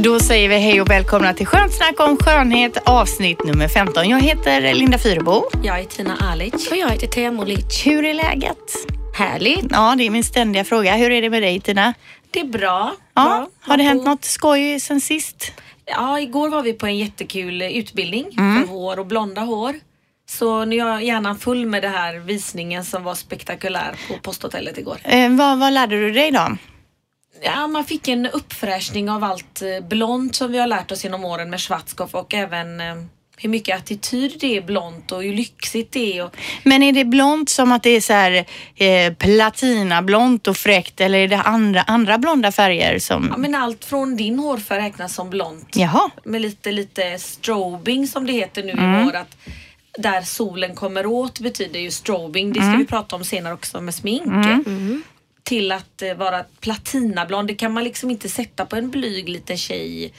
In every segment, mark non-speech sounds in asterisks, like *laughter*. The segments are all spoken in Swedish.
Då säger vi hej och välkomna till Skönt snack om skönhet avsnitt nummer 15. Jag heter Linda Fyrebo. Jag är Tina Alic. Och jag heter Thea Molic. Hur är läget? Härligt. Ja, det är min ständiga fråga. Hur är det med dig Tina? Det är bra. Ja, bra. har det hänt något skoj sen sist? Ja, igår var vi på en jättekul utbildning Mm. för hår och blonda hår. Så nu är jag gärna full med det här visningen som var spektakulär på posthotellet igår. Eh, vad, vad lärde du dig då? Ja, man fick en uppfräschning av allt eh, blont som vi har lärt oss genom åren med Schwarzkopf och även eh, hur mycket attityd det är blont och hur lyxigt det är. Och, Men är det blont som att det är så här eh, platinablont och fräckt eller är det andra, andra blonda färger som... ja, men allt från din hårfärg räknas som blont. Jaha. med lite, lite strobing som det heter nu Mm. i vår. Att där solen kommer åt betyder ju strobing. Det ska Mm. vi prata om senare också med smink. Till att eh, vara platinablond. Det kan man liksom inte sätta på en blyg liten tjej.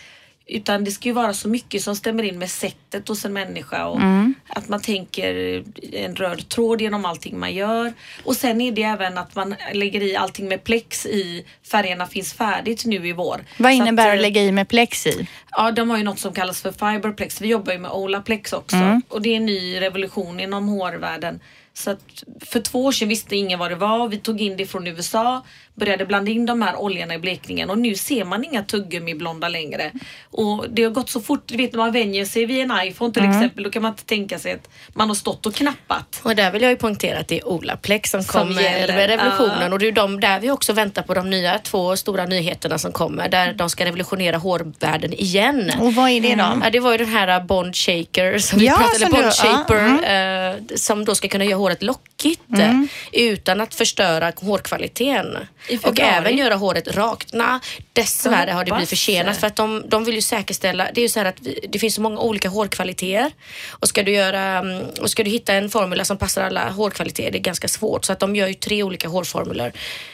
Utan det ska ju vara så mycket som stämmer in med sättet hos en människa. Och Mm. Att man tänker en röd tråd genom allting man gör. Och sen är det även att man lägger i allting med plex i Färgerna finns färdigt nu i vår. Vad innebär att, att eh, lägga i med plex i? Ja, de har ju något som kallas för fiberplex. Vi jobbar ju med Olaplex också Mm. och det är en ny revolution inom hårvärlden. Så att för två år sedan visste ingen vad det var. Vi tog in det från USA, började blanda in de här oljorna i blekningen och nu ser man inga tuggummi-blonda längre. Och det har gått så fort, du vet när man vänjer sig vid en iPhone till exempel, då kan man inte tänka sig att man har stått och knappat. Och där vill jag ju poängtera att det är Olaplex som, Som kommer gäller, med revolutionen ja. och det är de där vi också väntar på de nya två stora nyheterna som kommer där de ska revolutionera hårvärlden igen. Och vad är det då? Ja, det var ju den här Bond Shaker som vi Ja, pratade som Bond du- Shaper eh, som då ska kunna göra håret lockigt eh, utan att förstöra hårkvaliteten. Och även göra håret rakt. Nej, dessvärre har det blivit försenat för att de, de vill ju säkerställa, det är ju så här att vi, det finns så många olika hårkvaliteter och ska du göra, mm, och ska du hitta en formula som passar alla hårkvaliteter, det är ganska svårt så att de gör ju tre olika hårformuler.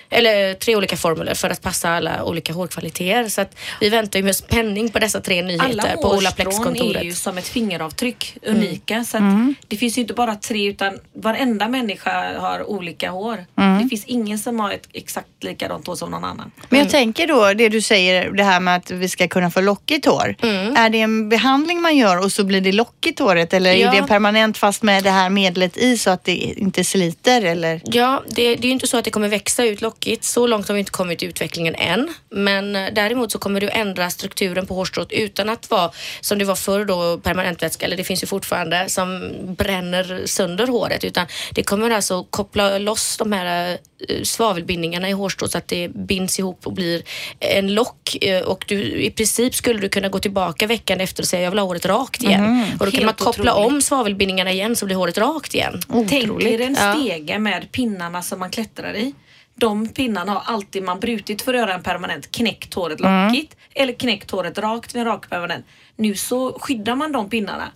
Eller tre olika formler för att passa alla olika hårkvaliteter. Så att vi väntar ju med spänning på dessa tre Alla nyheter på hårstrån är Olaplex-kontoret. ju som ett fingeravtryck, unika. Så att Mm. Det finns ju inte bara tre utan varenda människa har olika hår. Mm. Det finns ingen som har ett exakt likadant hår som någon annan. Men jag tänker då, det du säger, det här med att vi ska kunna få lockigt hår. Är det en behandling man gör och så blir det lockigt håret eller Ja. är det permanent fast med det här medlet i så att det inte sliter eller? Ja, det, det är ju inte så att det kommer växa ut lockigt. Så långt har vi inte kommit i utvecklingen än. Men eh, däremot så kommer det att ändra strukturen på hårstrået utan att vara som det var förr då permanentvätska, eller det finns ju fortfarande, som bränner sönder håret. Utan det kommer alltså koppla loss de här eh, svavelbindningarna i hårstrået så att det binds ihop och blir en lock. eh, Och du, i princip skulle du kunna gå tillbaka veckan efter och säga jag vill ha håret rakt igen. Och då kan man koppla otroligt. om svavelbindningarna igen så blir håret rakt igen. Tänk er en Ja. stege med pinnarna som man klättrar i. De pinnarna har alltid man brutit för att göra en permanent. Knäckt håret Mm. lockigt eller knäckt håret rakt vid en rak permanent. Nu så skyddar man de pinnarna.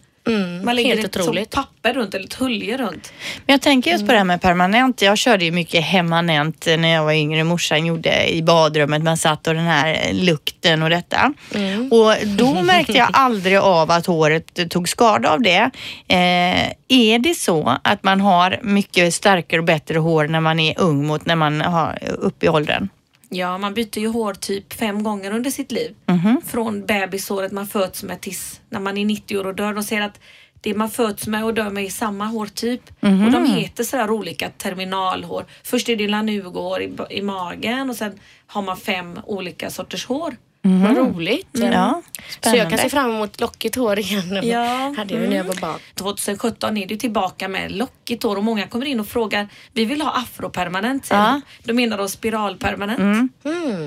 Man lägger Mm, helt ett otroligt. papper runt eller ett hölje runt. Men jag tänker just på det här med permanent. Jag körde ju mycket hemmanent när jag var yngre. Morsan gjorde i badrummet. Man satt och den här lukten och detta. Och då märkte jag *laughs* aldrig av att håret tog skada av det. Eh, är det så att man har mycket starkare och bättre hår när man är ung mot när man har upp i åldern? Ja, man byter ju hår typ fem gånger under sitt liv. Mhm. Från bebisåret man föds med tills när man är 90 år och dör. De säger att det man föds med och dör med är samma hårtyp. Mhm. Och de heter sådär olika terminalhår. Först är det lanugohår i, i magen och sen har man fem olika sorters hår. Vad roligt. Ja, Så jag kan se fram emot lockigt hår igen. Ja. hade jag när jag var barn. 2017 är du tillbaka med lockigt hår och många kommer in och frågar vi vill ha afropermanent. Ja. de. Då menar de spiralpermanent.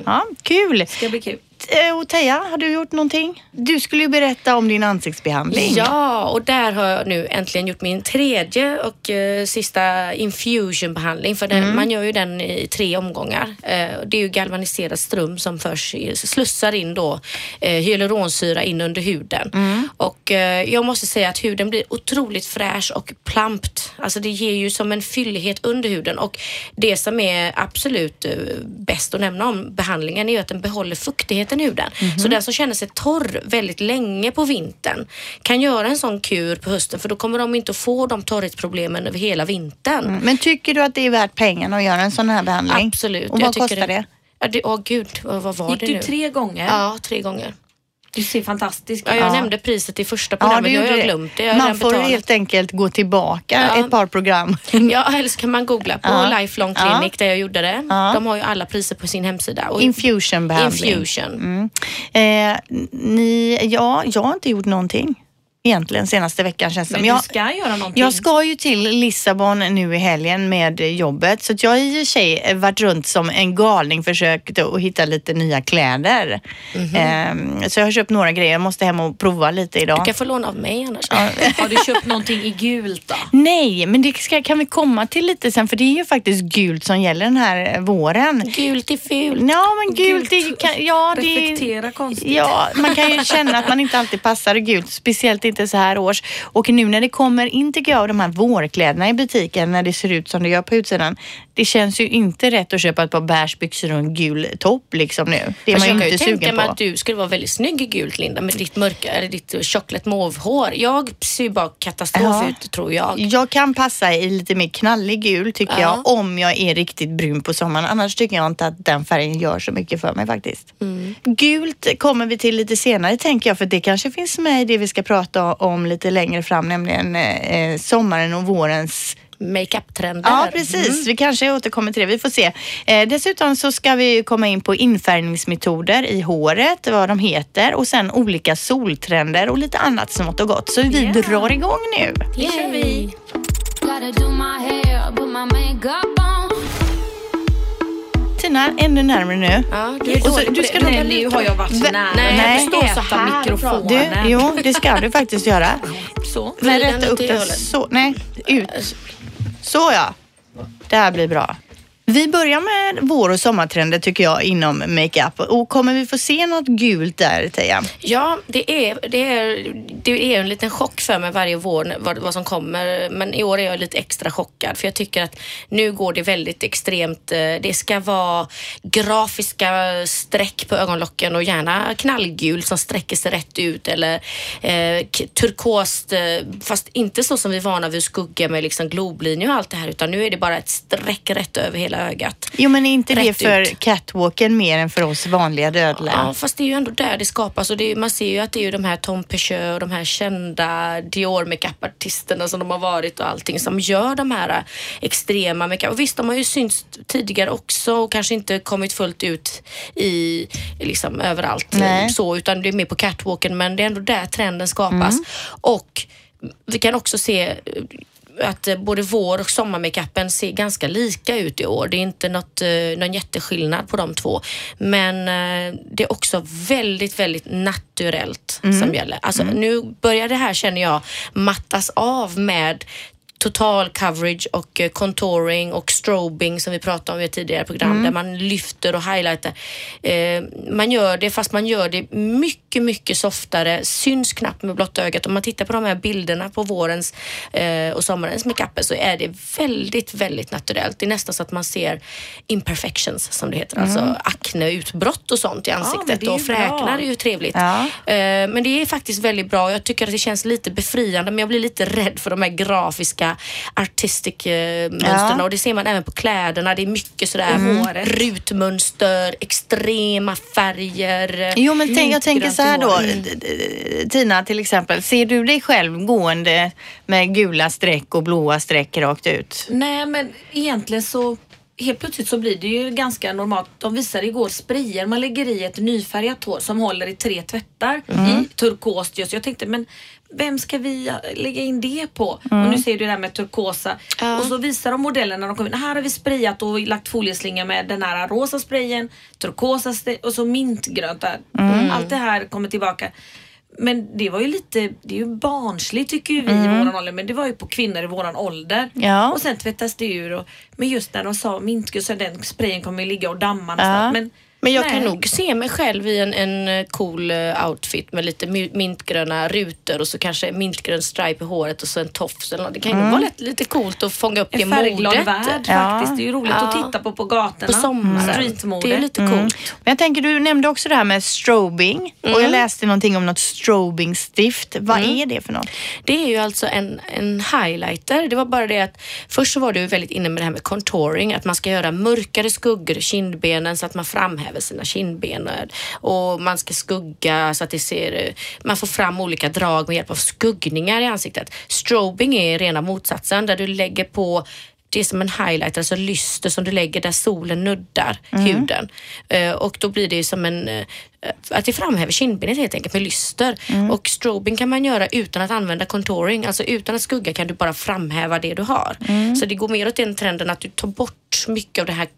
Ja, kul. Ska bli kul. Eh, och Teija, har du gjort någonting? Du skulle ju berätta om din ansiktsbehandling. Ja, och där har jag nu äntligen gjort min tredje och eh, sista infusionbehandling. För den, man gör ju den i tre omgångar. Eh, det är ju galvaniserad ström som förs, i- slussar in då eh, hyaluronsyra in under huden. Och eh, jag måste säga att huden blir otroligt fräsch och plampt. Alltså det ger ju som en fyllighet under huden och det som är absolut eh, bäst att nämna om behandlingen är ju att den behåller fuktigheten i huden. Så den som känner sig torr väldigt länge på vintern kan göra en sån kur på hösten för då kommer de inte att få de torrhetsproblemen över hela vintern. Men tycker du att det är värt pengarna att göra en sån här behandling? Absolut. Och Jag vad tycker kostar det? Ja, det, åh gud, vad, vad var Gick det du nu? tre gånger? Ja, tre gånger. Du ser fantastisk Ja, ut. jag nämnde priset i första programmet. har gjorde jag det. glömt det. Jag Man får betalat. helt enkelt gå tillbaka Ja. ett par program. Ja, eller så kan man googla på Ja. Lifelong Ja. Clinic där jag gjorde det. Ja. De har ju alla priser på sin hemsida. Och Infusionbehandling. Infusion. Eh, ni, ja, jag har inte gjort någonting egentligen senaste veckan känns det Men som. du Jag, ska göra någonting. jag ska ju till Lissabon nu i helgen med jobbet så att jag har i och sig varit runt som en galning försökt att hitta lite nya kläder. Mhm. Eh, så jag har köpt några grejer. Jag måste hem och prova lite idag. Du kan få låna av mig annars. *laughs* Har du köpt någonting i gult då? Nej, men det ska, kan vi komma till lite sen för det är ju faktiskt gult som gäller den här våren. Gult är fult. Ja, men gult, det kan, ja, det, Reflektera konstigt. Ja, man kan ju känna att man inte alltid passar gult, speciellt inte så här års. Och nu när det kommer in tycker jag de här vårkläderna i butiken när det ser ut som det gör på utsidan. Det känns ju inte rätt att köpa ett par beige byxor och en gul topp liksom nu. Det är man jag ju kan inte ju tänka sugen mig på. att du skulle vara väldigt snygg i gult Linda med ditt mörka, eller ditt chocolate mauve-hår. Jag ser bara katastrof Ja. ut tror jag. Jag kan passa i lite mer knallig gul tycker Ja. jag om jag är riktigt brun på sommaren. Annars tycker jag inte att den färgen gör så mycket för mig faktiskt. Mm. Gult kommer vi till lite senare tänker jag för det kanske finns med i det vi ska prata om lite längre fram nämligen eh, sommaren och vårens Makeup-trender. Ja, precis. Vi kanske återkommer till det. Vi får se. Eh, dessutom så ska vi komma in på infärgningsmetoder i håret, vad de heter och sen olika soltrender och lite annat smått och gott. Så vi drar igång nu. Det kör vi. Tina, ännu närmare nu. Ja, du Och så- du ska Nej, Nu har jag varit så nära. nej, jag nej. förstår så här mikrofonen. Du, jo, det ska du faktiskt göra. Så. Men rätta upp den så. Nej, ut. Så ja. Det här blir bra. Vi börjar med vår och sommartrender tycker jag inom makeup. Och kommer vi få se något gult där, Teija? Ja, det är, det, är, det är en liten chock för mig varje vår vad, vad som kommer. Men i år är jag lite extra chockad för jag tycker att nu går det väldigt extremt. Eh, det ska vara grafiska streck på ögonlocken och gärna knallgul som sträcker sig rätt ut eller eh, turkost, eh, fast inte så som vi är vana vid skugga med liksom globlinjer och allt det här utan nu är det bara ett streck rätt över hela ögat. Jo, men är inte det för ut. catwalken mer än för oss vanliga dödliga? Ja, fast det är ju ändå där det skapas och det är, man ser ju att det är ju de här Tom Peugeot och de här kända Dior makeup-artisterna som de har varit och allting som gör de här extrema makeup. Och visst, de har ju synts tidigare också och kanske inte kommit fullt ut i liksom överallt Nej. så utan det är mer på catwalken men det är ändå där trenden skapas. Och vi kan också se att eh, både vår och sommarmakeupen ser ganska lika ut i år. Det är inte något, eh, någon jätteskillnad på de två. Men eh, det är också väldigt, väldigt naturellt som gäller. Alltså nu börjar det här känner jag mattas av med total coverage och eh, contouring och strobing som vi pratade om i ett tidigare program där man lyfter och highlightar. Eh, man gör det fast man gör det mycket, mycket softare, syns knappt med blotta ögat. Om man tittar på de här bilderna på vårens eh, och sommarens makeuper så är det väldigt, väldigt naturellt. Det är nästan så att man ser imperfections som det heter, alltså akneutbrott och sånt i ansiktet är och fräknar är ju trevligt. Ja. Eh, Men det är faktiskt väldigt bra. Jag tycker att det känns lite befriande men jag blir lite rädd för de här grafiska artistic eh, mönstren Ja. och det ser man även på kläderna. Det är mycket sådär Håret. rutmönster, extrema färger. Jo, men tänk, jag tänker så här då. d- Tina till exempel, ser du dig själv gående med gula streck och blåa streck rakt ut? Nej men egentligen så helt plötsligt så blir det ju ganska normalt. De visade igår sprayer man lägger i ett nyfärgat hår som håller i tre tvättar i turkost just. Jag tänkte men vem ska vi lägga in det på? Och nu ser du det där med turkosa. Ja. Och så visar de modellen när de kommer in. Här har vi sprayat och lagt folieslinga med den här rosa sprayen, turkosa och så mintgrönt där. Allt det här kommer tillbaka. Men det var ju lite, det är ju barnsligt tycker ju vi i våran ålder men det var ju på kvinnor i våran ålder. Ja. Och sen tvättas det ur. Och, men just när de sa så den sprayen kommer ju ligga och damma Ja. någonstans. Men, Men jag nej. kan nog se mig själv i en, en eh, cool eh, outfit med lite mi- mintgröna rutor och så kanske en mintgrön stripe i håret och så en tofs eller något. Det kan ju nog vara lätt, lite coolt att fånga upp det En färgglad modet. värld Ja. faktiskt. Det är ju roligt Ja. att titta på på gatorna. På sommaren. Streetmode. Det är lite coolt. Men jag tänker, du nämnde också det här med strobing och jag läste någonting om något strobingstift. Vad är det för något? Det är ju alltså en, en highlighter. Det var bara det att först så var du väldigt inne med det här med contouring, att man ska göra mörkare skuggor i kindbenen så att man framhäver sina kindben och man ska skugga så att det ser, man får fram olika drag med hjälp av skuggningar i ansiktet. Strobing är rena motsatsen där du lägger på det är som en highlighter, alltså lyster som du lägger där solen nuddar huden. Eh, och då blir det ju som en, eh, att det framhäver kindbenet helt enkelt med lyster. Och strobing kan man göra utan att använda contouring, alltså utan att skugga kan du bara framhäva det du har. Så det går mer åt den trenden att du tar bort mycket av det här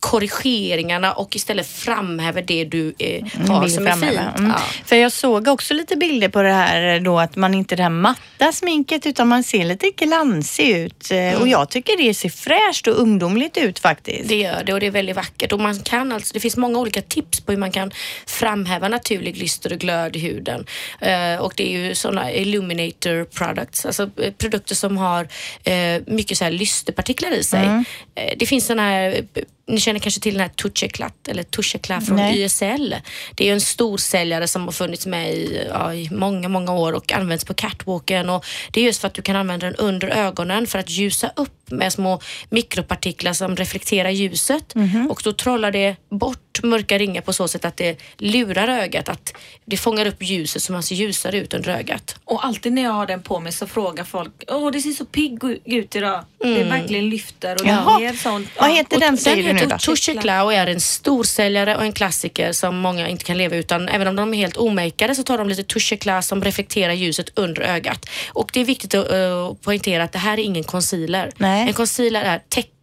korrigeringarna och istället framhäver det du eh, har Vill som är framhäva. fint. Mm. Ja. För jag såg också lite bilder på det här då att man inte det här matta sminket utan man ser lite glansig ut Eh, och jag tycker det ser fräscht och ungdomligt ut faktiskt. Det gör det och det är väldigt vackert. Och man kan alltså, det finns många olika tips på hur man kan framhäva naturlig lyster och glöd i huden. Eh, och det är ju sådana illuminator products, alltså eh, produkter som har eh, mycket så här lysterpartiklar i sig. Eh, det finns sådana här eh, ni känner kanske till den här Toucheclat eller Toucheclat från Nej. YSL. Det är en storsäljare som har funnits med i, ja, i många, många år och används på catwalken. Och det är just för att du kan använda den under ögonen för att ljusa upp med små mikropartiklar som reflekterar ljuset. Och då trollar det bort mörka ringar på så sätt att det lurar ögat, att det fångar upp ljuset så man ser ljusare ut under ögat. Och alltid när jag har den på mig så frågar folk Åh det ser så pigg ut idag. Det verkligen lyfter och Jaha. det ger sånt. Vad heter den säger du nu och är en storsäljare och en klassiker som många inte kan leva utan. Även om de är helt omakeade så tar de lite Toucheclat som reflekterar ljuset under ögat. Och det är viktigt att uh, poängtera att det här är ingen concealer. Nej. En concealer är täckande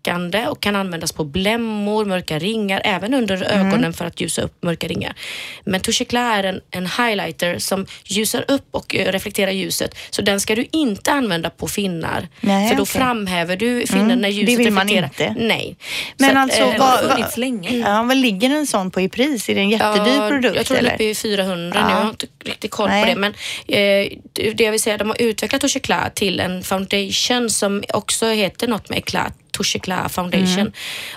och kan användas på blämmor, mörka ringar, även under ögonen för att ljusa upp mörka ringar. Men Toucheclat är en, en highlighter som ljusar upp och eh, reflekterar ljuset. Så den ska du inte använda på finnar. Nej, för då okej. framhäver du finnen när det ljuset vill man reflekterar. inte. Nej. Men att, alltså, har vad- funnits länge. Ja, vad ligger en sån på i pris? Är det en jättedyr Ja, produkt? Jag tror den är eller? uppe i 400 Ja. nu. Jag har inte riktigt koll Nej. på det. Men eh, det det jag vill säga, de har utvecklat Toucheclat till en foundation som också heter något med Eclat. Toucheclat foundation. Mm.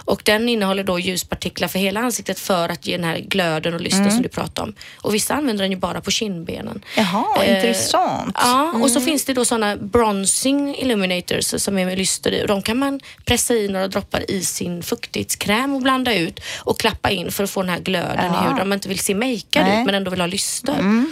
Och den innehåller då ljuspartiklar för hela ansiktet för att ge den här glöden och lysten Mm. som du pratade om. Och vissa använder den ju bara på kindbenen. Jaha, Eh, intressant. Ja, och Mm. så finns det då sådana bronzing illuminators som är med lyster i. Och de kan man pressa i några droppar i sin fuktighetskräm och blanda ut och klappa in för att få den här glöden Ja. i huden. Om man inte vill se makead ut men ändå vill ha lyster.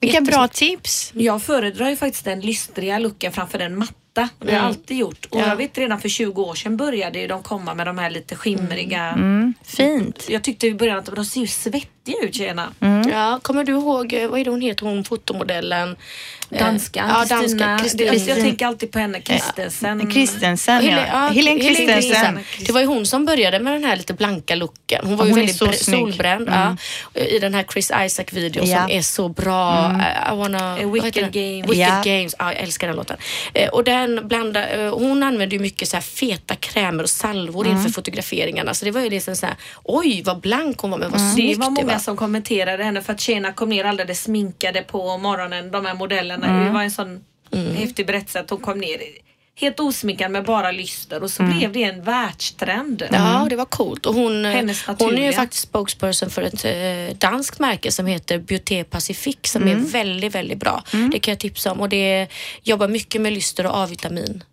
Vilka bra tips. Jag föredrar ju faktiskt den lystriga looken framför den matta. Det har Mm. jag alltid gjort. Och jag vet redan för 20 år sedan började ju de komma med de här lite skimriga. Mm. Fint. Jag tyckte i början att de ser ju svettiga ut tjejerna. Ja, kommer du ihåg, eh, vad är det hon heter, hon fotomodellen? Eh, Danskan, Ja, danska. Jag tänker alltid på henne, Kristensen. Kristensen, Helen, ja. Helen Kristensen. Det var ju hon som började med den här lite blanka looken. Hon var ju Hon är väldigt så solbränd. Ja, I den här Chris Isaac-videon Ja. som är så bra. I wanna, Wicked? Games. Wicked Ja. Games. Ja, jag älskar den låten. Eh, och den blandar, eh, hon använde ju mycket så här feta krämer och salvor inför fotograferingarna. Så det var ju liksom så här, oj vad blank hon var men vad Det snyggt var många det var. som kommenterade henne för att tjejerna kom ner alldeles sminkade på morgonen, de här modellerna. Mm. Det var en sån häftig berättelse att hon kom ner helt osminkad med bara lyster och så blev det en världstrend. Ja, det var coolt. Och hon, hon är ju faktiskt spokesperson för ett eh, danskt märke som heter Beauté Pacifique som är väldigt, väldigt bra. Det kan jag tipsa om och det jobbar mycket med lyster och A-vitamin.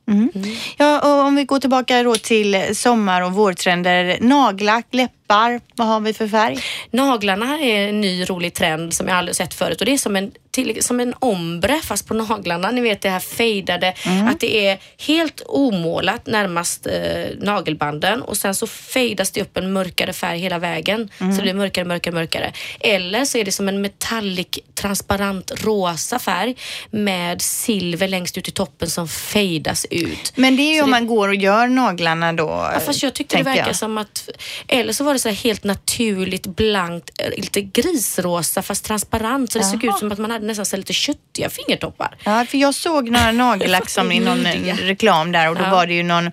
Ja, och om vi går tillbaka då till sommar och vårtrender. Nagellack, läppar, vad har vi för färg? Naglarna är en ny rolig trend som jag aldrig sett förut och det är som en till, som en ombre fast på naglarna. Ni vet det här fejdade, att det är helt omålat närmast eh, nagelbanden och sen så fejdas det upp en mörkare färg hela vägen. Så det blir mörkare, mörkare, mörkare. Eller så är det som en metallic transparent rosa färg med silver längst ut i toppen som fejdas ut. Men det är ju Så om det- man går och gör naglarna då. Ja, fast jag tyckte det verkar jag. som att, eller så var det så här helt naturligt blankt, eh, lite grisrosa fast transparent så det såg Jaha. ut som att man hade nästan så lite köttiga fingertoppar. Ja, för jag såg några *laughs* nagellack som i någon reklam där och då Ja. var det ju någon,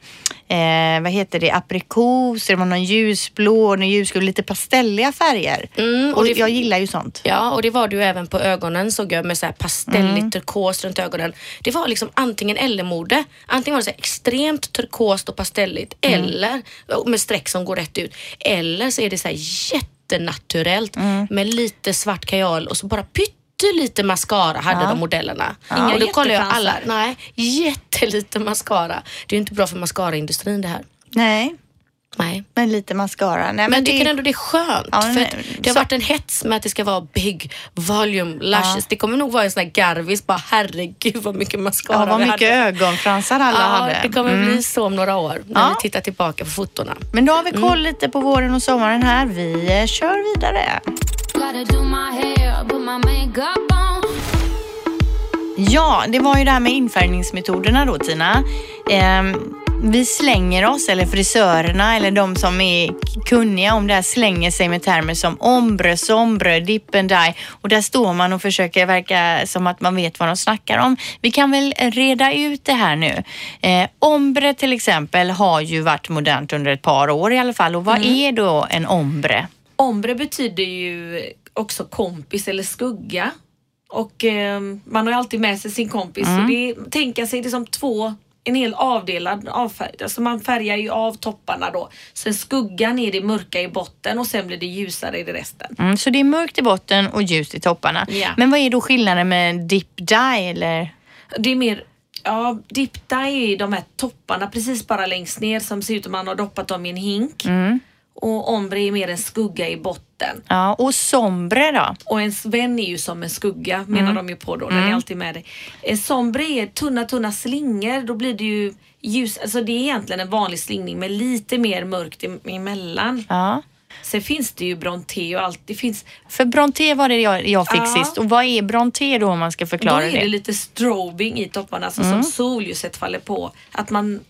eh, vad heter det, aprikos, det var någon ljusblå, någon ljusgul, lite pastelliga färger. Mm, och och det- jag gillar ju sånt. Ja, och det var det ju även på ögonen såg jag med så här pastelligt turkos runt ögonen. Det var liksom antingen eller-mode. Antingen var det så extremt turkost och pastelligt eller med streck som går rätt ut. Eller så är det så här jättenaturellt med lite svart kajal och så bara pyttelite mascara hade Ja. de modellerna. Inga Och då kollade jag alla. Nej, jättelite mascara. Det är inte bra för mascaraindustrin det här. Nej, Nej. men lite mascara. Nej, Men jag tycker det, ändå det är skönt. Ja, för men- att det har så- varit en hets med att det ska vara big, volume, luscious. Det kommer nog vara en sån här garvis. Bara herregud vad mycket mascara ja, vad vi mycket hade. ögonfransar alla Ja, hade. det kommer Mm. bli så om några år när Ja. vi tittar tillbaka på fotona. Men då har vi koll lite på våren och sommaren här. Vi eh, kör vidare. Ja, det var ju det här med infärgningsmetoderna då Tina. Ehm, vi slänger oss, eller frisörerna eller de som är kunniga om det här slänger sig med termer som ombre, sombre, dip and dye och där står man och försöker verka som att man vet vad de snackar om. Vi kan väl reda ut det här nu. Eh, ombre till exempel har ju varit modernt under ett par år i alla fall och vad är då en ombre? Ombre betyder ju också kompis eller skugga. Och eh, man har ju alltid med sig sin kompis. Så det är, tänka sig det som två, en hel avdelad avfärg. Alltså man färgar ju av topparna då. Sen skuggan är det mörka i botten och sen blir det ljusare i det resten. Mm, så det är mörkt i botten och ljust i topparna. Ja. Men vad är då skillnaden med dip dye eller? Det är mer Ja, dip dye är de här topparna precis bara längst ner som ser ut som man har doppat dem i en hink. Och ombre är mer en skugga i botten. Ja, och sombre då? Och ens vän är ju som en skugga menar de ju på då. Den är alltid med dig. En sombre är tunna tunna slingor. Då blir det ju ljus. Alltså det är egentligen en vanlig slingning med lite mer mörkt em- emellan. Ja. Sen finns det ju bronté och allt. Det finns, För bronté var det jag, jag fick Ja. sist. Och vad är bronté då om man ska då förklara är det det? lite strobing i topparna. Alltså som solljuset faller på. Att man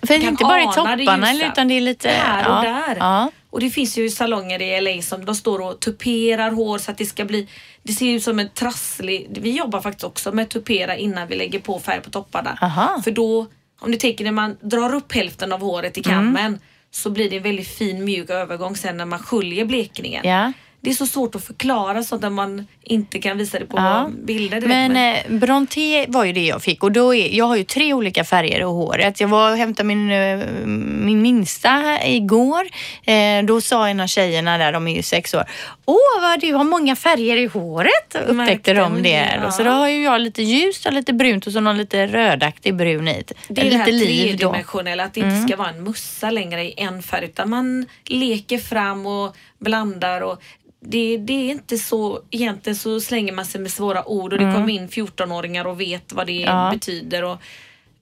För det är inte bara i topparna ljusa. utan det är lite... här och ja. där. Ja. Och det finns ju salonger i LA som de står och tuperar hår så att det ska bli det ser ut som en trasslig... Vi jobbar faktiskt också med tupera innan vi lägger på färg på topparna. Aha. För då, om du tänker när man drar upp hälften av håret i kammen så blir det en väldigt fin mjuk övergång sen när man sköljer blekningen. Ja. Det är så svårt att förklara sånt när man inte kan visa det på Ja. bilder direkt. Men eh, bronté var ju det jag fick och då är, jag har ju tre olika färger i håret. Jag var och hämtade min, eh, min minsta här igår. Eh, då sa en av tjejerna där, de är ju sex år, Åh vad du har många färger i håret, upptäckte de det. det? då. Så Ja. då har ju jag lite ljust och lite brunt och så någon lite rödaktig brun i. Det är det här lite liv då. tredimensionella, att det inte ska vara en mussa längre i en färg utan man leker fram och blandar och det, det är inte så, egentligen så slänger man sig med svåra ord och det kommer in 14-åringar och vet vad det Ja. betyder och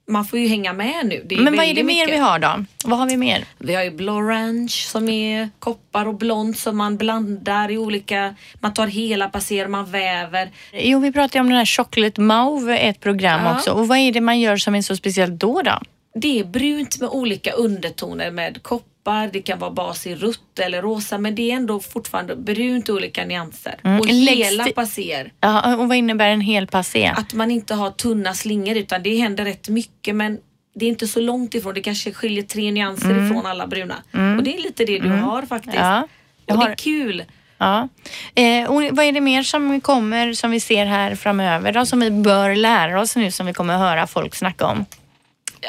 man får ju hänga med nu. Men vad är det väldigt mer mycket. vi har då? Vad har vi mer? Vi har ju blorange som är koppar och blont som man blandar i olika, man tar hela passer, man väver. Jo, vi pratade om den här Chocolate Mauve, ett program Ja. också. Och vad är det man gör som är så speciellt då då? Det är brunt med olika undertoner med koppar, det kan vara bas i rutt eller rosa men det är ändå fortfarande brunt i olika nyanser. Och Läggs hela det- passer. Ja, och vad innebär en hel passé? Att man inte har tunna slingor utan det händer rätt mycket men det är inte så långt ifrån. Det kanske skiljer tre nyanser ifrån alla bruna. Och det är lite det du har faktiskt. Ja, och det har- är kul. Ja. Eh, och vad är det mer som kommer, som vi ser här framöver då, som vi bör lära oss nu, som vi kommer höra folk snacka om?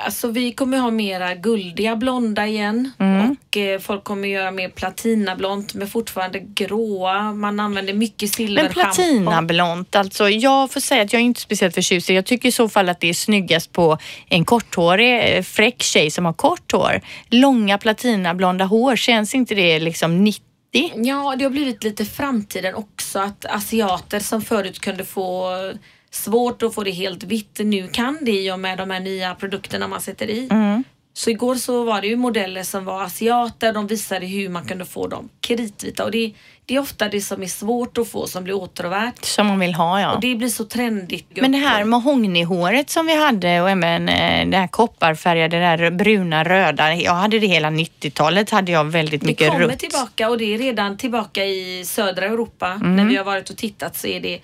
Alltså vi kommer ha mera guldiga blonda igen och eh, folk kommer göra mer platinablont men fortfarande gråa. Man använder mycket Men silverschampo. platinablont, alltså jag får säga att jag är inte speciellt förtjust Jag tycker i så fall att det är snyggast på en korthårig, eh, fräck tjej som har kort hår. Långa platinablonda hår, känns inte det liksom Ja, det har blivit lite framtiden också att asiater som förut kunde få svårt att få det helt vitt, nu kan det i och med de här nya produkterna man sätter i. Mm. Så igår så var det ju modeller som var asiater, de visade hur man kunde få dem kritvita och det, det är ofta det som är svårt att få som blir åtråvärt. Som man vill ha ja. Och det blir så trendigt. Men det här mahognyhåret som vi hade och även eh, det här kopparfärgade, det där bruna, röda. Jag hade det hela 90-talet hade jag väldigt Det mycket kommer rött. tillbaka och det är redan tillbaka i södra Europa Mm. när vi har varit och tittat så är det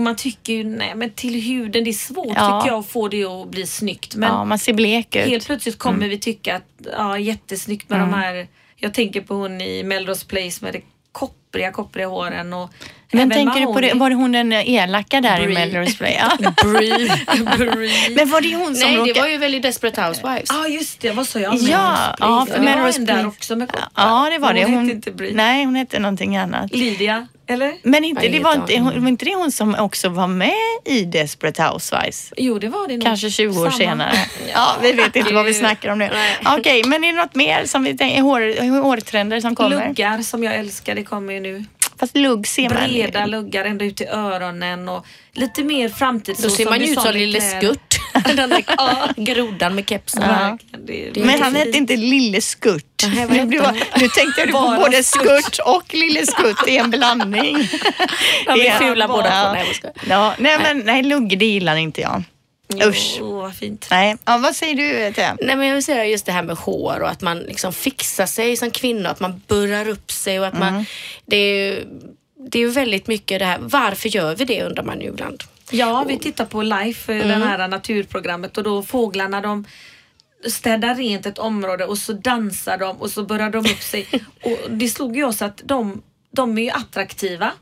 och man tycker ju, nej men till huden, det är svårt Ja. tycker jag att få det att bli snyggt. Men ja, man ser blek ut. helt plötsligt kommer Mm. vi tycka att, ja jättesnyggt med de här, jag tänker på hon i Melrose Place med det koppriga, koppriga håren och Men tänker du på det, var det hon den elaka där i Brie. Melrose Play? *laughs* Ja. Brie. Brie. Men var det hon som Nej, det råkade... var ju väl i Desperate Housewives. Ja just det, vad sa jag? Ja, Melrose ja, Place. för det var Melrose en där också med koppar. Ja, det var Men det. Hon, Hon, hette inte Brie. nej, hon hette någonting annat. Lydia, eller? Men inte, det var inte, hon? var inte det hon som också var med i Desperate Housewives? Jo det var det nog. Kanske 20 år Samma. senare. *laughs* Ja, vi vet inte vad vi snackar om nu. Okej, men är det något mer som vi tänker, hår, hårtrender som kommer? Luggar som jag älskar, det kommer ju nu. Fast lugg ser man Breda luggar ända ut till öronen och lite mer framtid. Då så ser man ju ut som Lille kläder. *laughs* Den där grodan med kepsen. Är Men han hette inte Lille Skurt. Nej, Nu, han? nu tänkte du på både Skurt. Och Lille Skurt i en blandning. De *laughs* är Ja, fula båda ja. två. Nej. Ja, nej, men nej, lugg det gillar inte jag. Usch. Åh, vad fint. Nej, ja, vad säger du Thea? Nej men jag vill säga just det här med hår och att man liksom fixar sig som kvinna, att man burrar upp sig och att man... Det är ju det är väldigt mycket det här, varför gör vi det undrar man ju ibland. Ja, vi tittar på Life, Mm. eh, det här naturprogrammet och då fåglarna de städar rent ett område och så dansar de och så börjar de upp sig. *laughs* och det slog ju oss att de, de är ju attraktiva.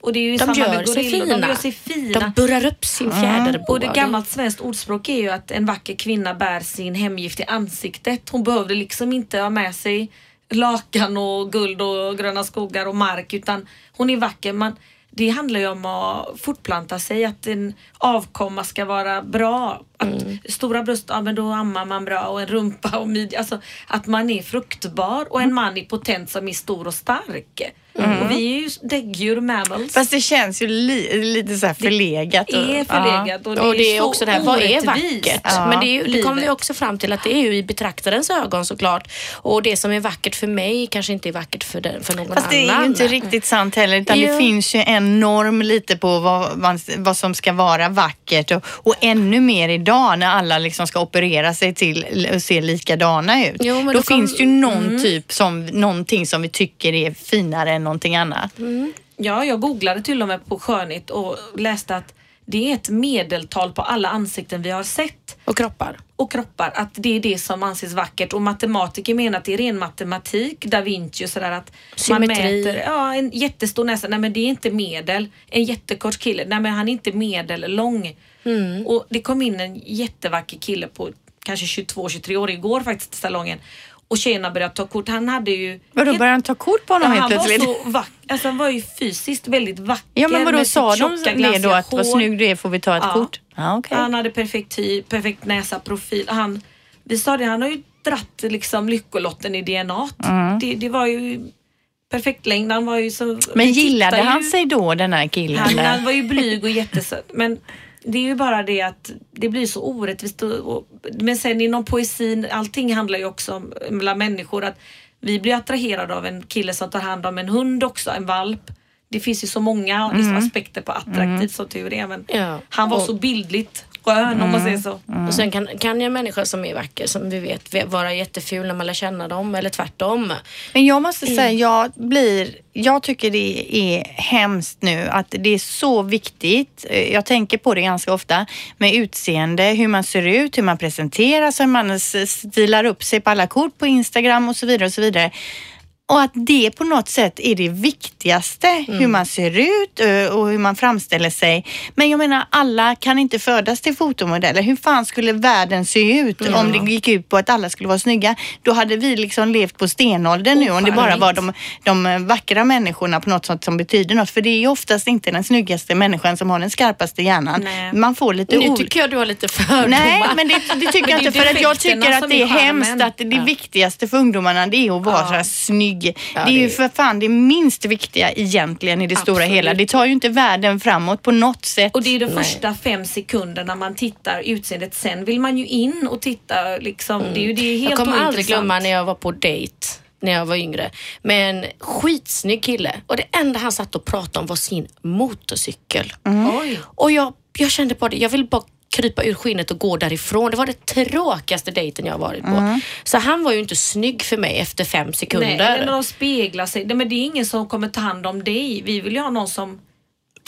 Och det är ju De samma gör med sig fina. De gör sig fina. De burrar upp sin fjäderbåge. Och det gammalt svenskt ordspråk är ju att en vacker kvinna bär sin hemgift i ansiktet. Hon behövde liksom inte ha med sig lakan och guld och gröna skogar och mark utan hon är vacker. Man, det handlar ju om att fortplanta sig, att en avkomma ska vara bra. Att Stora bröst, ja men då ammar man bra och en rumpa och midja. Alltså att man är fruktbar och en man är potent som är stor och stark. Och vi är ju däggdjur, mammals. Fast det känns ju li, lite så här förlegat. Det är förlegat och det, Och det är så också det här, vad är vackert? Ja. Men det, är ju, det kommer vi också fram till att det är ju i betraktarens ögon såklart. Och det som är vackert för mig kanske inte är vackert för, den, för någon Fast det är ju annan. inte riktigt sant heller utan det Jo. finns ju en norm lite på vad, man, vad som ska vara vackert och, och ännu mer idag när alla liksom ska operera sig till att se likadana ut. Jo, men då då kom- finns det ju någon typ som, någonting som vi tycker är finare än någonting annat. Ja, jag googlade till och med på skönhet och läste att det är ett medeltal på alla ansikten vi har sett Och kroppar. och kroppar, att det är det som anses vackert och matematiker menar att det är ren matematik, da Vinci och sådär att man Symmetri. mäter, ja en jättestor näsa, nej men det är inte medel. En jättekort kille, nej men han är inte medellång. Mm. Och det kom in en jättevacker kille på kanske 22-23 år igår faktiskt till salongen och tjejerna började ta kort. Han hade ju Vadå, började han ta kort på honom Ja, helt han var plötsligt? så vacker. Alltså, han var ju fysiskt väldigt vacker. Ja men vadå sa de det då att vad snygg du är får vi ta ett Ja. kort? Ja, okej. Han hade perfekt hy, perfekt näsa, profil. Han, vi sa det, han har ju dratt liksom lyckolotten i DNA. Det, det var ju perfekt längd. Han var ju så, Mm. Men gillade han ju- sig då den här killen? Han, han var ju blyg och jättesöt. Men det är ju bara det att det blir så orättvist. Och, och, men sen inom poesin, allting handlar ju också om mellan människor. att Vi blir attraherade av en kille som tar hand om en hund också, en valp. Det finns ju så många Mm. aspekter på attraktivt som tur är. Men Ja. han var Och- så bildligt skön om man säger så. Och sen kan, kan ju en människa som är vacker, som vi vet, ve- vara jätteful när man lär känna dem eller tvärtom. Men jag måste säga, jag blir, jag tycker det är hemskt nu att det är så viktigt. eh, Jag tänker på det ganska ofta med utseende, hur man ser ut, hur man presenteras, hur man stilar upp sig på alla kort på Instagram och så vidare och så vidare. Och att det på något sätt är det viktigaste, hur man ser ut eh, och hur man framställer sig. Men jag menar, alla kan inte födas till fotomodeller. Hur fan skulle världen se ut om det gick ut på att alla skulle vara snygga? Då hade vi liksom levt på stenåldern nu om det bara var de, de vackra människorna på något sätt som betyder något. För det är ju oftast inte den snyggaste människan som har den skarpaste hjärnan. Nej. Man får lite Nu tycker jag du har lite fördomar. Nej, men det, det tycker jag inte. För att jag tycker att det är hemskt att det viktigaste för ungdomarna det är att vara här snygg snygg. Ja, det är ju det- för fan det minst viktiga egentligen i det stora Absolut. hela. Det tar ju inte världen framåt på något sätt. Och det är de första fem sekunderna man tittar utseendet. Sen vill man ju in och titta liksom. Det är ju det är helt Jag kommer aldrig glömma när jag var på dejt när jag var yngre med en skitsnygg kille och det enda han satt och pratade om var sin motorcykel. Oj. Och jag, jag kände på det, jag vill bara krypa ur skinnet och gå därifrån. Det var det tråkigaste dejten jag varit på. Så han var ju inte snygg för mig efter fem sekunder. Nej, när de speglar sig. Nej, men det är ingen som kommer ta hand om dig. Vi vill ju ha någon som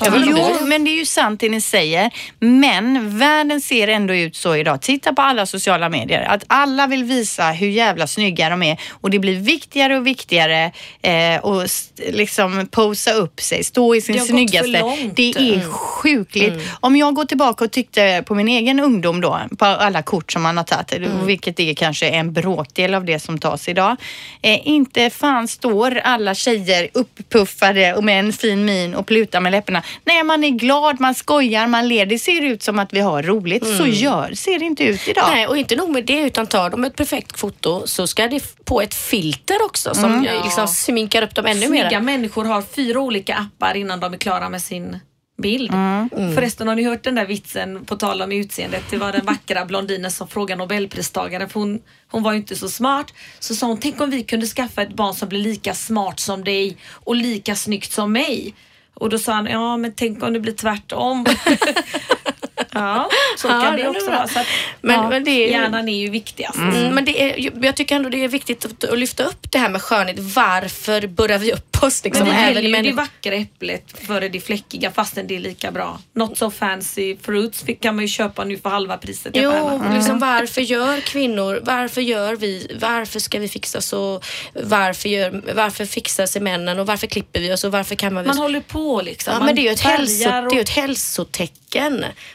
dig. Jo, men det är ju sant det ni säger. Men världen ser ändå ut så idag. Titta på alla sociala medier. Att alla vill visa hur jävla snygga de är. Och det blir viktigare och viktigare eh, och liksom posa upp sig, stå i sin Det snyggaste. Det är sjukligt. Om jag går tillbaka och tyckte på min egen ungdom då, på alla kort som man har tagit, vilket är kanske en bråkdel av det som tas idag. Eh, inte fan står alla tjejer upppuffade och med en fin min och plutar med läpparna. Nej, man är glad, man skojar, man ler. Det ser ut som att vi har roligt. Så gör, ser det inte ut idag. Nej, och inte nog med det utan tar de ett perfekt foto så ska det på ett filter också som liksom sminkar upp dem ännu Snygga mer. människor har fyra olika appar innan de är klara med sin bild. Mm. Förresten har ni hört den där vitsen på tal om utseendet? Det var den vackra blondinen som frågade nobelpristagaren för hon, hon var ju inte så smart. Så sa hon, tänk om vi kunde skaffa ett barn som blir lika smart som dig och lika snyggt som mig. Och då sa han, ja men tänk om det blir tvärtom. *laughs* ja, så kan det det också vara. Så att, Men- ja, men det är Hjärnan är ju viktigast. Mm, men det är, jag tycker ändå det är viktigt att, att lyfta upp det här med skönhet. Varför börjar vi upp oss? Liksom, Men vi även ju det människor? vackra äpplet före det fläckiga fastän det är lika bra. Not so fancy fruits kan man ju köpa nu för halva priset. Jo, affärerna. liksom varför gör kvinnor, varför gör vi, varför ska vi fixa så, varför, gör, varför fixar sig männen och varför klipper vi oss och varför kammar vi Man oss? håller på liksom. Ja, Man men det är ju ett, hälso, det är ju ett hälsotecken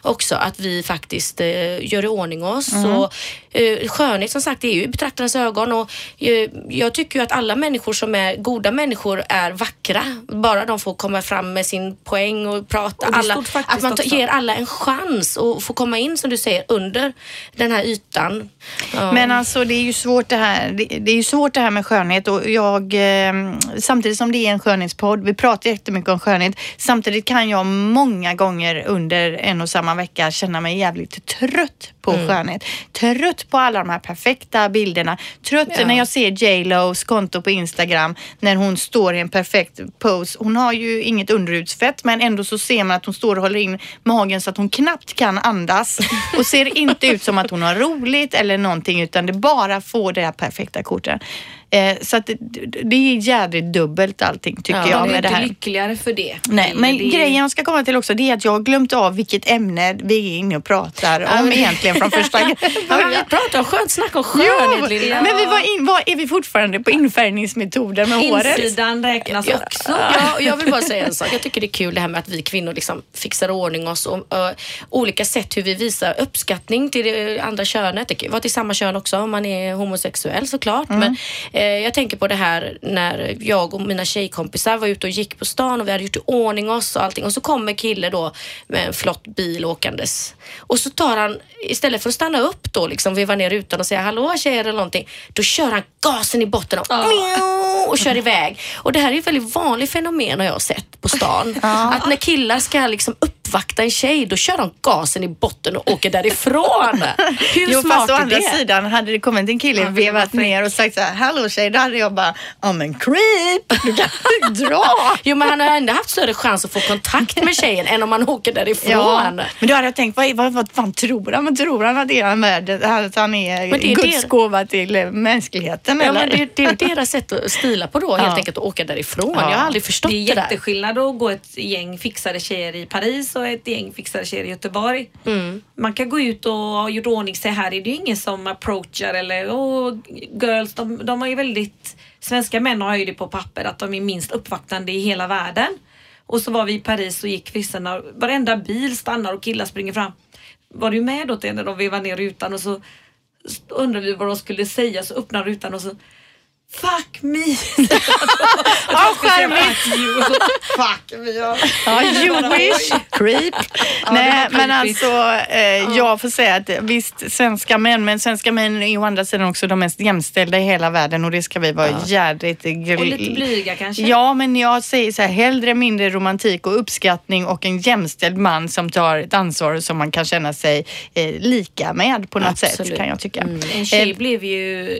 också att vi faktiskt eh, gör i ordning oss. Och, eh, skönhet som sagt det är ju betraktarens ögon och eh, jag tycker ju att alla människor som är goda människor är vackra. Bara de får komma fram med sin poäng och prata. Och alla, att man ger alla en chans och få komma in som du säger under den här ytan. Ja. Men alltså det är ju svårt det här. Det, det är ju svårt det här med skönhet och jag eh, samtidigt som det är en skönhetspodd. Vi pratar jättemycket om skönhet. Samtidigt kan jag många gånger under en och samma vecka känna mig jävligt trött på skönhet. Trött på alla de här perfekta bilderna. Trött Ja. när jag ser J Los konto på Instagram när hon står i en perfekt pose. Hon har ju inget underhudsfett men ändå så ser man att hon står och håller in magen så att hon knappt kan andas *laughs* och ser inte ut som att hon har roligt eller någonting utan det bara får det här perfekta kortet. Eh, så att det, det är jädrigt dubbelt allting tycker Ja, jag är med det inte här. lyckligare för det. Nej, men det är- grejen jag ska komma till också det är att jag har glömt av vilket ämne vi är inne och pratar om men- egentligen från första *laughs* Ja, men vi pratar om skönt snack om skönhet Linda. men vi var in, var, är vi fortfarande på infärgningsmetoden med håret? Insidan räknas Ja, också. Ja, jag vill bara säga en sak. Jag tycker det är kul det här med att vi kvinnor liksom fixar ordning oss och uh, olika sätt hur vi visar uppskattning till det andra könet. Det kan ju vara till samma kön också om man är homosexuell såklart. Men eh, jag tänker på det här när jag och mina tjejkompisar var ute och gick på stan och vi hade gjort i ordning oss och allting och så kommer kille då med en flott bil åkandes och så tar han istället för att stanna upp då liksom veva ner rutan och säga hallå tjejer eller någonting då kör han gasen i botten och Mjau! och kör iväg. Och det här är ett väldigt vanligt fenomen har jag sett på stan. Att när killar ska liksom uppvakta en tjej då kör de gasen i botten och åker därifrån. *laughs* Hur Jo smart fast å är andra det? sidan hade det kommit en kille Ja, var vevat ner och sagt så här hallå tjej då hade jag bara ja men creep du kan inte *laughs* dra. Jo men han har ändå haft större chans att få kontakt med tjejen än om man åker därifrån. Ja, men då hade jag tänkt, vad, vad, vad fan tror han? Vad tror han att det är han värd? Att han är, Men det är Guds gåva till eh, mänskligheten Ja, eller? men det, det är deras sätt att stila på då helt Ja. enkelt och åka därifrån. Ja. Jag har aldrig förstått Det det, är där. jätteskillnad att gå ett gäng fixade tjejer i Paris och ett gäng fixade tjejer i Göteborg. Mm. Man kan gå ut och ha gjort ordning sig här är det ju ingen som approachar eller oh, girls, de, de har ju väldigt Svenska män har ju det på papper att de är minst uppvaktande i hela världen. Och så var vi i Paris och gick kvisten varenda bil stannar och killar springer fram. Var du med då till när de vevade ner rutan och så undrade vi vad de skulle säga så öppnade rutan och så *laughs* Fuck me! Ja, charmigt. You. Fuck me. Ja, Jewish creep. Nej, men alltså eh, jag får säga att visst, svenska män, men svenska män är ju å andra sidan också de mest jämställda i hela världen och det ska vi vara jädrigt gl- Och lite blyga kanske? Ja, men jag säger så här, hellre mindre romantik och uppskattning och en jämställd man som tar ett ansvar som man kan känna sig eh, lika med på något sätt Absolut. kan jag tycka. En tjej Eh, blev ju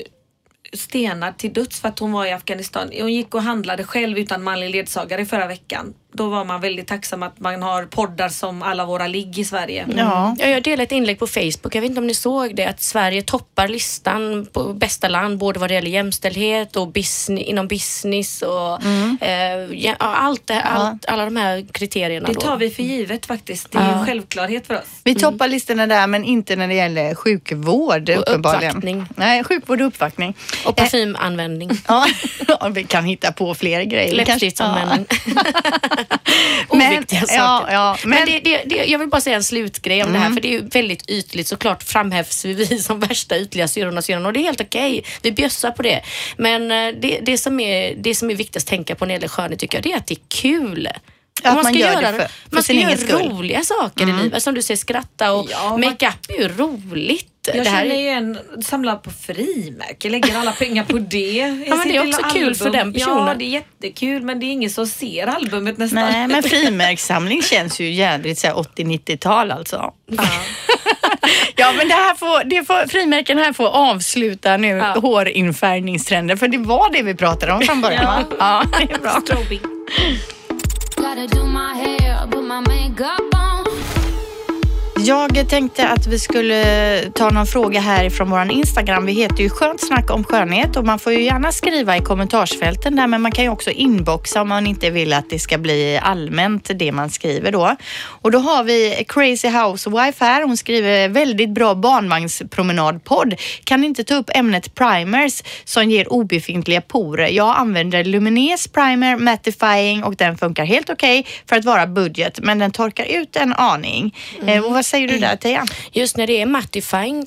stenad till döds för att hon var i Afghanistan. Hon gick och handlade själv utan manlig ledsagare förra veckan. Då var man väldigt tacksam att man har poddar som alla våra ligg i Sverige. Ja. Ja, jag delade ett inlägg på Facebook, jag vet inte om ni såg det, att Sverige toppar listan på bästa land både vad det gäller jämställdhet och business, inom business och eh, ja, allt det, allt, alla de här kriterierna. Det då. tar vi för givet faktiskt. Det är ju en självklarhet för oss. Vi toppar listorna där men inte när det gäller sjukvård Och uppenbarligen. uppvaktning. Nej, sjukvård och uppvaktning. Och parfymanvändning. *laughs* Ja, ja, *laughs* vi kan hitta på fler grejer. Vi *laughs* Läppstiftsanvändning. *laughs* Men- Oviktiga saker. ja, ja, men men- det, det, det, jag vill bara säga en slutgrej om det här för det är ju väldigt ytligt. Såklart framhävs vi som värsta ytliga syrrorna syrrorna och det är helt okej. Vi bjössar på det. Men eh, det, det, som är, det som är viktigast att tänka på när det gäller skönhet tycker jag det är att det är kul. Att Och man gör det göra, för- för man ska göra roliga saker i livet. Som du säger, skratta och Ja, man- makeup är ju roligt. Jag det här känner är, ju en samlar på frimärke, lägger alla pengar på det. *laughs* Ja, men det är också kul för den personen. Ja, det är jättekul men det är ingen som ser albumet nästan. Nej, men *laughs* frimärkssamling känns ju jädrigt så här 80-90-tal alltså. *laughs* Ja, men det här får, det får, frimärken här får avsluta nu Ja. hårinfärgningstrenden, för det var det vi pratade om från början va? Ja, det är bra. Strobing. Jag tänkte att vi skulle ta någon fråga här från våran Instagram. Vi heter ju Skönt snack om skönhet och man får ju gärna skriva i kommentarsfälten där men man kan ju också inboxa om man inte vill att det ska bli allmänt det man skriver då. Och då har vi Crazy Housewife här. Hon skriver väldigt bra barnvagnspromenadpodd. Kan inte ta upp ämnet primers som ger obefintliga porer. Jag använder Lumines primer mattifying och den funkar helt okej för att vara budget men den torkar ut en aning. Eh, och vad säger du där Tia? Just när det är mattifying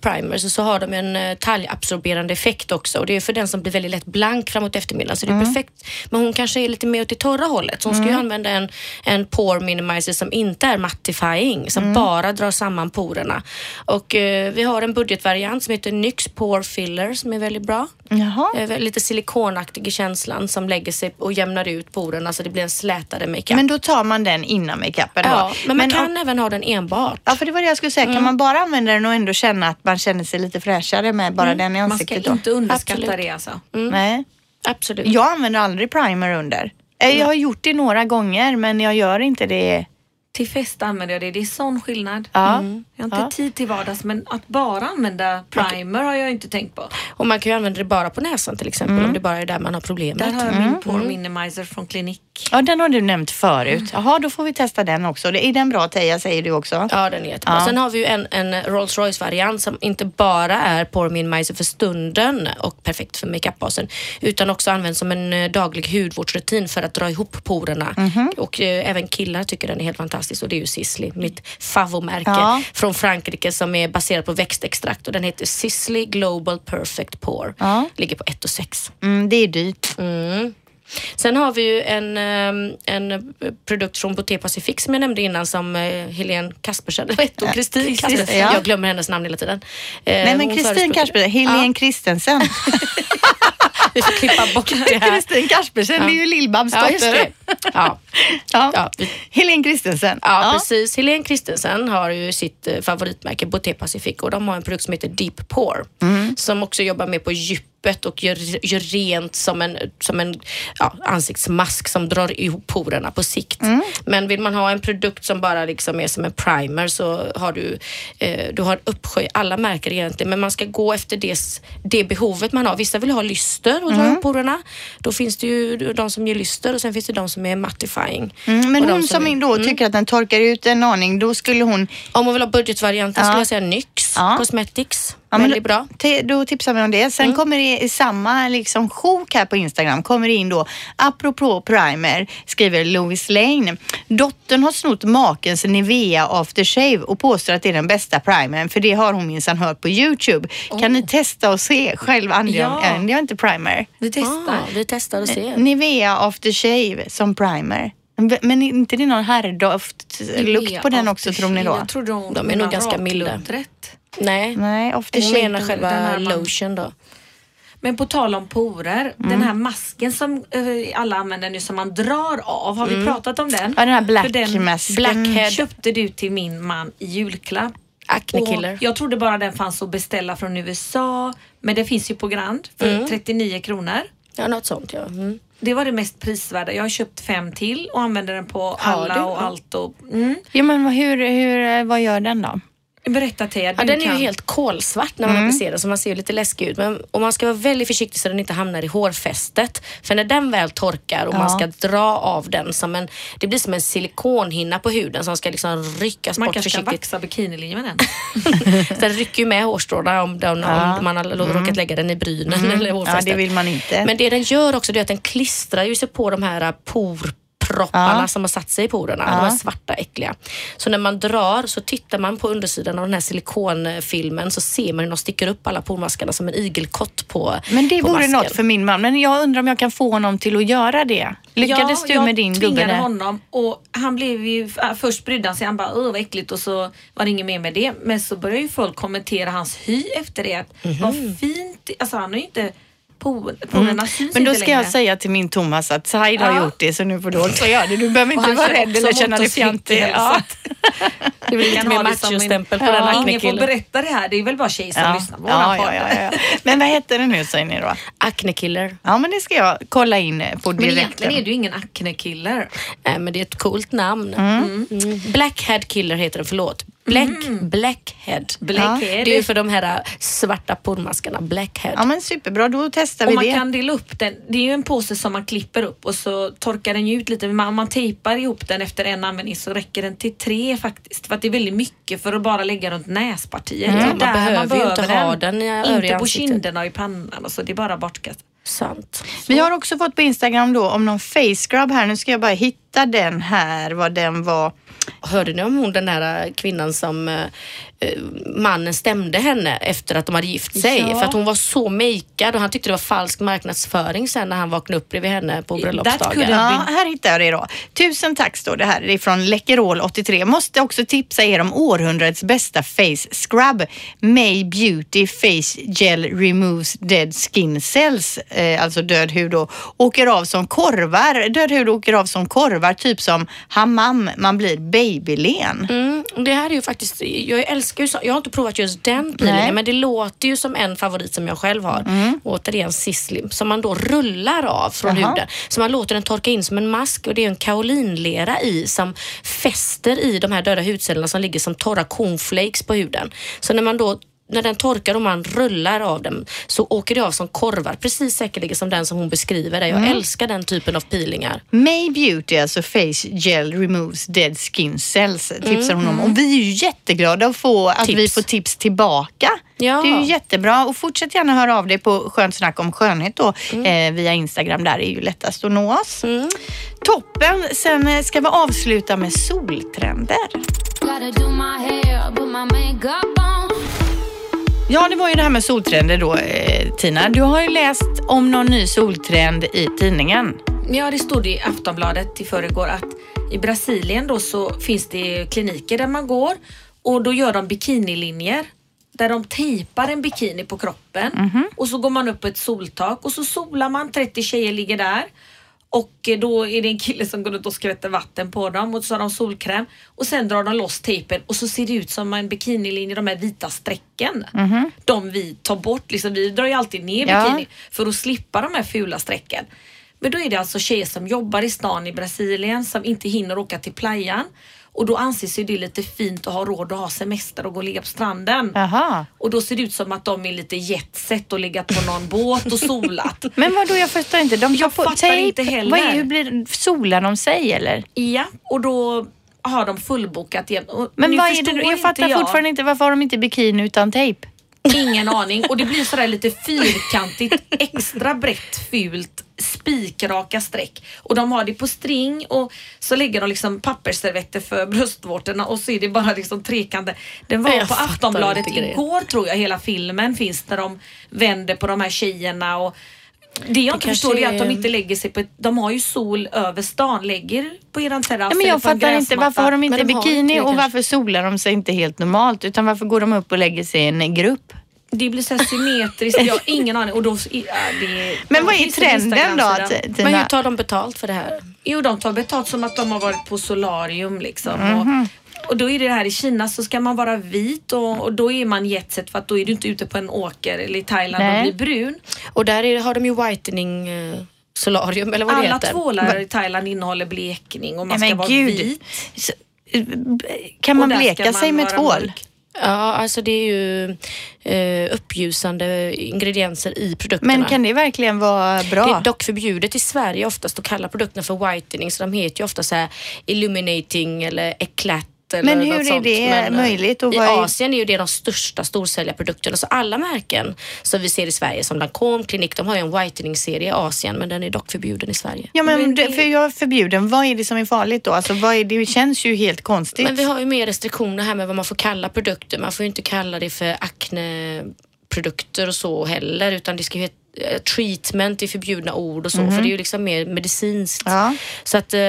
primers så, så har de en eh, talgabsorberande effekt också och det är för den som blir väldigt lätt blank framåt eftermiddagen så det är Mm. perfekt. Men hon kanske är lite mer åt det torra hållet så hon ska ju använda en, en pore minimizer som inte är mattifying som Mm. bara drar samman porerna. Och eh, vi har en budgetvariant som heter NYX Pore Filler som är väldigt bra. Eh, lite silikonaktig i känslan som lägger sig och jämnar ut porerna så det blir en slätare makeup. Men då tar man den innan makeupen ja, men man kan om- även ha den enbart. Ja, för det var det jag skulle säga. Kan man bara använda den och ändå känna att man känner sig lite fräschare med bara den i Man ska ansiktet då? inte underskatta Absolut. det alltså. Nej. Absolut. Jag använder aldrig primer under. Eh, Jag har gjort det några gånger men jag gör inte det. Till fest använder jag det. Det är sån skillnad. Ja. Jag har inte Ja. tid till vardags men att bara använda primer har jag inte tänkt på. Och man kan ju använda det bara på näsan till exempel om det bara är där man har problemet. Där har jag min pore minimizer från klinik. Ja, den har du nämnt förut. Jaha, då får vi testa den också. Det- Är den bra Teija, säger du också? Ja, den är jättebra. Ja. Sen har vi ju en, en Rolls Royce-variant som inte bara är Pore Minimizer för stunden och perfekt för makeupbasen utan också används som en eh, daglig hudvårdsrutin för att dra ihop porerna. Och eh, även killar tycker den är helt fantastisk och det är ju Sisley, mitt favomärke Ja. från Frankrike som är baserat på växtextrakt och den heter Sisley Global Perfect Pore. Ja. Ligger på 1 och 6. Mm, det är dyrt. Mm. Sen har vi ju en, ehm, en produkt från Boté Pacific som jag nämnde innan som eh, Helene Kaspersen, *laughs* eller hon? Kristin Kaspersen. ja. Jag glömmer hennes namn hela tiden. Eh, Nej, men Kristin Kaspersen, Helene Kristensen. *laughs* Vi *laughs* får klippa bort det här. Kristin Kaspersen, det är ju Lill-Babs Ja, dotter. Ja. Ja. Ja, Helene Kristensen. Ja, precis. Helene Kristensen har ju sitt eh, favoritmärke Boté Pacific och de har en produkt som heter Deep Pore Mm. som också jobbar med på djupet och gör, gör rent som en, som en ja, ansiktsmask som drar ihop porerna på sikt. Mm. Men vill man ha en produkt som bara liksom är som en primer så har du, eh, du har uppsjö, alla märken egentligen, men man ska gå efter det, det behovet man har. Vissa vill ha lyster och dra Mm. porerna. Då finns det ju de som ger lyster och sen finns det de som är mattifying. Mm, men Och hon som är- då tycker att den torkar ut en aning, då skulle hon... om man vill ha budgetvarianten Ja. skulle jag säga NYX Ja. Cosmetics. Ja, men Väldigt bra. Då tipsar vi om det. Sen kommer det i samma liksom sjok här på Instagram kommer det in då, apropå primer, skriver Louis Lane. Dottern har snott makens Nivea aftershave och påstår att det är den bästa primern för det har hon minsann hört på Youtube. Kan ni testa och se själv använder jag, Ja. jag inte primer. Vi testar. Ah, vi testar och ser. Nivea aftershave som primer. Men är inte det någon herrdoft-lukt på den också tror ni då? Jag tror de, De är nog ganska milda. Rätt. Nej, Nej, hon aftershave. menar den själva här lotion då. Men på tal om porer, den här masken som eh, alla använder nu som man drar av. Har vi pratat om den? Ja, den här black den masken. Blackhead. köpte du till min man i julklapp. Acne Och killer. Jag trodde bara den fanns att beställa från USA. Men det finns ju på Grand för 39 kronor. Ja, något sånt ja. Mm. Det var det mest prisvärda. Jag har köpt fem till och använder den på alla du? och allt. Och, mm. Ja, men hur, hur, vad gör den då? Berätta Ted, Ja, den är ju kan. helt kolsvart när man applicerar så man ser ju lite läskig ut. Men, och man ska vara väldigt försiktig så den inte hamnar i hårfästet. För när den väl torkar och Ja. man ska dra av den som en, det blir som en silikonhinna på huden som ska liksom ryckas Man bort kanske kan försiktigt. vaxa bikinilinjen med den. *laughs* Den rycker ju med hårstråna om, den, Ja. om man har råkat lägga den i brynen eller Ja, hårfästet. det vill man inte. Men det den gör också det är att den klistrar ju sig på de här porpropparna Ja. som har satt sig i porerna. De är svarta äckliga. Så när man drar så tittar man på undersidan av den här silikonfilmen så ser man hur de sticker upp alla pormaskarna som en igelkott på Men det på vore masken. något för min man. Men jag undrar om jag kan få honom till att göra det. Lyckades ja, du med din Jag gubbe tvingade där? honom och han blev ju, äh, först brydde han sig, han bara öh vad äckligt och så var det inget mer med det. Men så började ju folk kommentera hans hy efter det. Att, Mhm. Vad fint, alltså han har ju inte, por- porerna syns Mm. Men då ska längre. jag säga till min Thomas att Said har Ja. gjort det så nu får du också göra det. Du behöver inte vara rädd eller känna dig fjantig. Ja. *laughs* Det blir lite kan mer ha det som en- machostämpel på Ja. den Ingen får berätta det här, det är väl bara tjejer som Ja. lyssnar på Ja, ja, ja, ja. Men vad heter det nu säger ni då? Aknekiller. Ja men det ska jag kolla in på Men egentligen är du ingen acne-killer. Nej men det är ett coolt namn. Mm. Mm. Blackhead killer heter den, förlåt. Black, Blackhead. Blackhead. Det är ju för de här äh, svarta pormaskarna. Blackhead. Ja men superbra, då testar vi Och man det. kan dela upp den. Det är ju en påse som man klipper upp och så torkar den ju ut lite. Men om man tejpar ihop den efter en användning så räcker den till tre faktiskt. För att det är väldigt mycket för att bara lägga runt näspartiet. Ja, Det är man där behöver ju inte ha den i Inte på ansiktet. kinderna och i pannan och så. Det är bara bortkastat. Sant. Vi har också fått på Instagram då om någon face scrub här. Nu ska jag bara hitta den här, vad den var. Hörde ni om hon den äh, kvinnan som äh, mannen stämde henne efter att de hade gift sig? Ja. För att hon var så makead och han tyckte det var falsk marknadsföring sen när han vaknade upp bredvid henne på bröllopsdagen. Ja, här hittar jag det då. Tusen tack står det här. Det är från Läkerol83. Måste också tipsa er om århundradets bästa face scrub. May Beauty Face Gel Removes Dead Skin Cells, eh, alltså död hud då, åker av som korvar. Död hud åker av som korvar, typ som hammam. Man blir babylen. Mm, det här är ju faktiskt, jag älskar ju så, jag har inte provat just den peelingen men det låter ju som en favorit som jag själv har. Återigen Sislim som man då rullar av från Jaha. huden. Så man låter den torka in som en mask och det är en kaolinlera i som fäster i de här döda hudcellerna som ligger som torra cornflakes på huden. Så när man då när den torkar och man rullar av den så åker det av som korvar. Precis säkerligen som den som hon beskriver det. Jag älskar den typen av peelingar. May Beauty, alltså Face Gel Removes Dead Skin Cells, tipsar hon om. Och vi är ju jätteglada att få att Tips. vi får tips tillbaka. Ja. Det är ju jättebra och fortsätt gärna höra av dig på Skönt snack om skönhet då eh, via Instagram. Där är ju lättast att nå oss. Toppen! Sen eh, ska vi avsluta med soltrender. Ja, det var ju det här med soltrender då, eh, Tina. Du har ju läst om någon ny soltrend i tidningen. Ja, det stod i Aftonbladet i förrgår att i Brasilien då så finns det kliniker där man går och då gör de bikinilinjer där de tejpar en bikini på kroppen Mhm. och så går man upp på ett soltak och så solar man, 30 tjejer ligger där och eh, då är det en kille som går runt och skvätter vatten på dem och så har de solkräm och sen drar de loss tejpen och så ser det ut som en bikinilinje, de här vita strecken. De vi tar bort, liksom, vi drar ju alltid ner. Ja. bikini för att slippa de här fula strecken. Men då är det alltså tjejer som jobbar i stan i Brasilien som inte hinner åka till playan. Och då anses ju det lite fint att ha råd att ha semester och gå och ligga på stranden. Jaha. Och då ser det ut som att de är lite jetset och legat på någon båt och solat. *laughs* Men vad då jag förstår inte. De Jag fattar tejp. inte heller. Vad är, hur blir Solar de sig eller? Ja, och då har de fullbokat. Och Men vad är det, jag fattar fortfarande inte varför har de inte bikini utan tejp? Ingen aning. Och det blir sådär lite fyrkantigt, extra brett, fult, spikraka streck. Och de har det på string och så lägger de liksom pappersservetter för bröstvårtorna och så är det bara liksom trekanter. Den var Jag på Aftonbladet igår tror jag hela filmen finns när de vänder på de här tjejerna och det jag inte förstår är att de inte lägger sig på ett, de har ju sol över stan, lägger på eran terrass Ja, men jag fattar inte varför har de inte de bikini och varför solar de sig inte helt normalt utan varför går de upp och lägger sig i en grupp? Det blir så symmetriskt, jag har ingen aning. Och då, ja, det, Men vad är trenden då? Instagramsida. T- Men hur Tina? tar de betalt för det här? Jo, de tar betalt som att de har varit på solarium liksom. Mhm. Och, och då är det det här i Kina så ska man vara vit och, och då är man jetset för att då är du inte ute på en åker eller i Thailand Nej. och blir brun. Och där är, har de ju whitening eh, solarium eller vad det Alla heter. tvålar i Thailand innehåller blekning och man Nej, ska vara gud. vit. Så, eh, Kan man bleka man sig med tvål? mörk. Ja, alltså det är ju eh, uppljusande ingredienser i produkterna. Men kan det verkligen vara bra? Det är dock förbjudet i Sverige oftast att kalla produkterna för whitening så de heter ju ofta så här illuminating eller eclat eller Men hur är det Men, eh, möjligt I i- Asien är ju det de största storsäljarprodukterna. Så alla märken som vi ser i Sverige som Lancome, Clinique, de har ju en whitening-serie i Asien men den är dock förbjuden i Sverige. Ja, men Men det, för jag är förbjuden. Vad är det som är farligt då? Alltså, vad är det? det känns ju helt konstigt. Men vi har ju mer restriktioner här med vad man får kalla produkter. Man får ju inte kalla det för akneprodukter och så heller utan det ska ju treatment är förbjudna ord och så för det är ju liksom mer medicinskt. Ja. Så att, eh,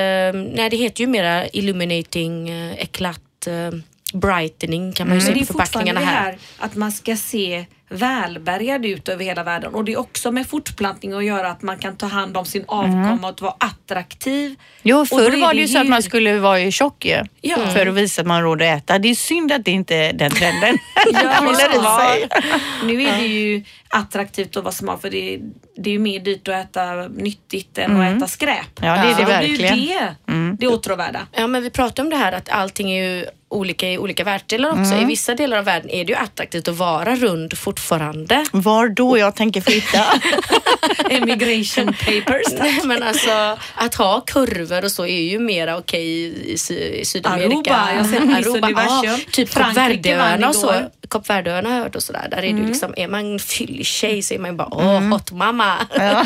nej det heter ju mera illuminating, eh, eklat, eh, brightening kan man ju Men det se är på fortfarande förpackningarna det här. här att man ska se välbärgad ut över hela världen och det är också med fortplantning att göra att man kan ta hand om sin avkomma och vara attraktiv. Jo, förr var det ju så att man skulle vara ju tjock ju. Ja. För att visa att man råd att äta. Det är synd att det inte är den trenden *laughs* Ja. *laughs* Nu är det ju attraktivt att vara smal för det är, det är ju mer dyrt att äta nyttigt än att äta skräp. Ja, det är det Så verkligen. Det är ju det, det åtråvärda. Ja men vi pratar om det här att allting är ju olika i olika världsdelar också. I vissa delar av världen är det ju attraktivt att vara rund fortfarande. Var då jag tänker flytta? *laughs* Emigration papers. *laughs* Nej men alltså att ha kurvor och så är ju mera okej i, i, Sy- i Sydamerika. Aruba, jag sett Miss Universum. ja, typ Frankrike och så. Kapverdeöarna har jag hört och sådär. Där är det ju liksom, är man fyllig tjej så är man ju bara åh hot mamma. *laughs* Ja.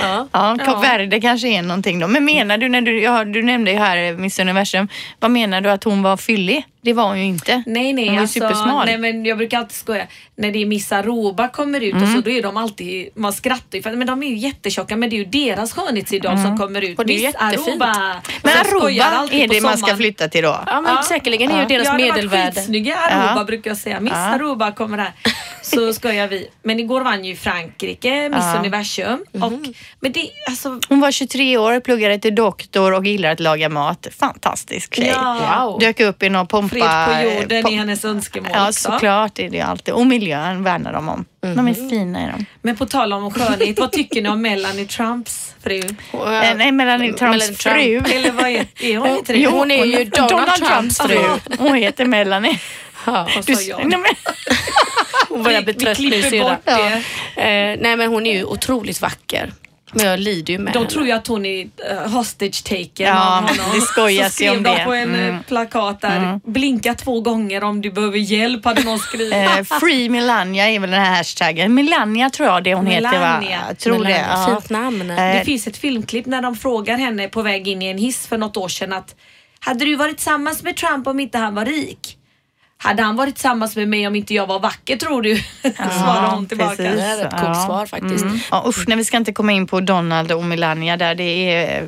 Ja. Ja, Kap Verde kanske är någonting då. Men menar du, när du, ja, du nämnde ju här Miss Universum, vad menar du att hon var fyllig? Det var hon ju inte. Nej, nej, Hon var alltså, supersmal. nej men jag brukar alltid skoja. När det är Miss Aruba kommer ut och så då är de alltid, man skrattar ju för men de är ju jättetjocka men det är ju deras skönhetsideal som kommer ut. Och det är Miss. Aruba. Men Aruba är det man ska flytta till då? Ja men säkerligen är ju deras ja, det har varit medelvärde. Ja. brukar jag säga. Miss Ja. Aruba kommer här. Så skojar vi. Men igår vann ju Frankrike Miss Ja. Universum. Och, men det, alltså, Hon var 23 år, pluggade till doktor och gillar att laga mat. Fantastisk tjej. Ja. Wow. Dök upp i någon pompa. fred på jorden pom- är hennes önskemål Ja, också. såklart är det alltid. Och miljön värnar de om. De är fina är de. Men på tal om skönhet, vad tycker ni om Melanie Trumps fru? Eh, nej, Melanie Trumps Melanie Trump. fru. Eller vad är, är hon inte det? Jo, hon är ju Donald Trumps fru. Hon heter Melanie. Ja. Vad sa jag? Hon börjar bli trött bort det. Eh, nej men hon är ju otroligt vacker. Men jag lider ju med De henne. tror ju att hon är uh, hostage taker Ja, av honom. det skojas Så ju skrev om de det. på en eh, Mm. plakat där, blinka två gånger om du behöver hjälp hade någon skrivit. eh, Free Melania är väl den här hashtaggen. Melania tror jag det hon heter va? Melania. Jag tror det. Melania, Ja. Fint namn. Eh, Det finns ett filmklipp när de frågar henne på väg in i en hiss för något år sedan att hade du varit tillsammans med Trump om inte han var rik? Hade han varit tillsammans med mig om inte jag var vacker tror du? *laughs* Svarar hon tillbaka. precis. Det är ett coolt svar faktiskt. Mm. Ja, usch, nej, vi ska inte komma in på Donald och Melania där. Det är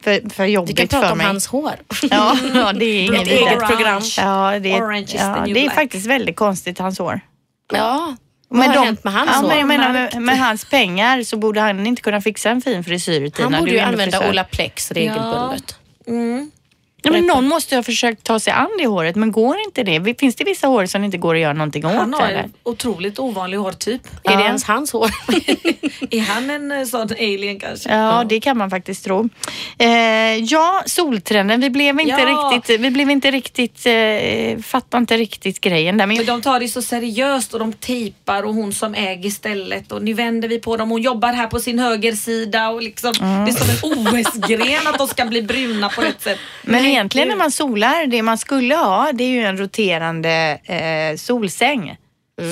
för, för Vi jobbigt kan prata för om mig. hans hår. *laughs* Ja, ja, det är *laughs* inget Ett eget program. Ja, det är, Orange is the ja, new det är black. faktiskt väldigt konstigt, hans hår. Ja. Vad har de- hänt med hans ja, hår? men jag menar, med, med hans pengar så borde han inte kunna fixa en fin frisyr Tina. Han borde Du ju är använda frisör. Olaplex regelbundet. Ja, men någon måste ju ha försökt ta sig an det håret, men går inte det? Finns det vissa hår som inte går att göra någonting åt? Han har eller? en otroligt ovanlig hårtyp. Är det Ja. ens hans hår? *laughs* Är han en eh, sån alien kanske? Ja, det kan man faktiskt tro. Eh, ja, soltrenden. Vi blev inte Ja. riktigt, vi blev inte riktigt, eh, fattar inte riktigt grejen där. Men Men de tar det så seriöst och de tejpar och hon som äger stället och nu vänder vi på dem. Hon jobbar här på sin högersida och liksom det är som en OS-gren att de ska bli bruna på rätt sätt. Men egentligen när man solar, det man skulle ha, det är ju en roterande eh, solsäng.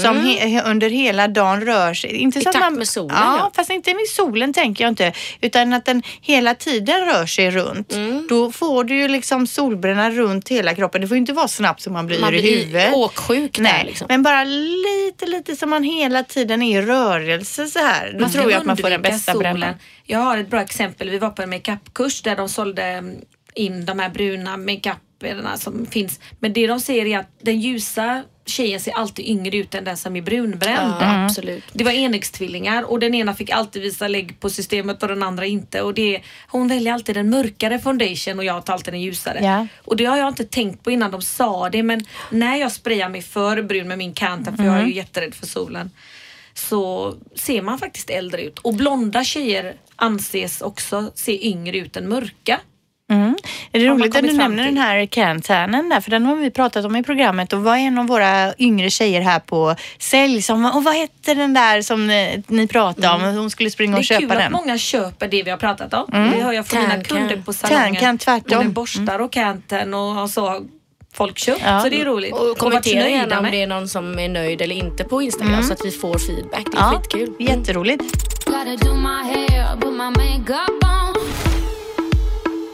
som he, under hela dagen rör sig. Inte I så att takt man, med solen, Ja, ja. fast inte med solen tänker jag inte. Utan att den hela tiden rör sig runt. Mm. Då får du ju liksom solbränna runt hela kroppen. Det får ju inte vara snabbt så man blir Man i blir huvudet. åksjuk där Nej, liksom. men bara lite, lite som man hela tiden är i rörelse så här. Då tror jag att man får den bästa solen. brännan. Jag har ett bra exempel. Vi var på en makeupkurs där de sålde mm, in de här bruna makeuperna som finns. Men det de säger är att den ljusa tjejen ser alltid yngre ut än den som är brunbränd. Ja, absolut. Det var enäggstvillingar och den ena fick alltid visa lägg på systemet och den andra inte. Och det, hon väljer alltid den mörkare foundation och jag tar alltid den ljusare. Ja. Och det har jag inte tänkt på innan de sa det men när jag sprayar mig för brun med min Cantan för jag är ju jätterädd för solen så ser man faktiskt äldre ut. Och blonda tjejer anses också se yngre ut än mörka. Mm. Är det roligt att du nämner den här cantanen där, för den har vi pratat om i programmet och var en av våra yngre tjejer här på sälj som, och vad hette den där som eh, ni pratade om? Hon skulle springa Mm. Det och är kul köpa att den. många köper det vi har pratat om. Det hör jag från mina kunder på salongen. Can, tvärtom. Både borstar och canten och, och så folk köpt. Ja. Så det är roligt. Och kommentera gärna om det är någon som är nöjd eller inte på Instagram så att vi får feedback. Det är Ja, skitkul. jätteroligt. Gotta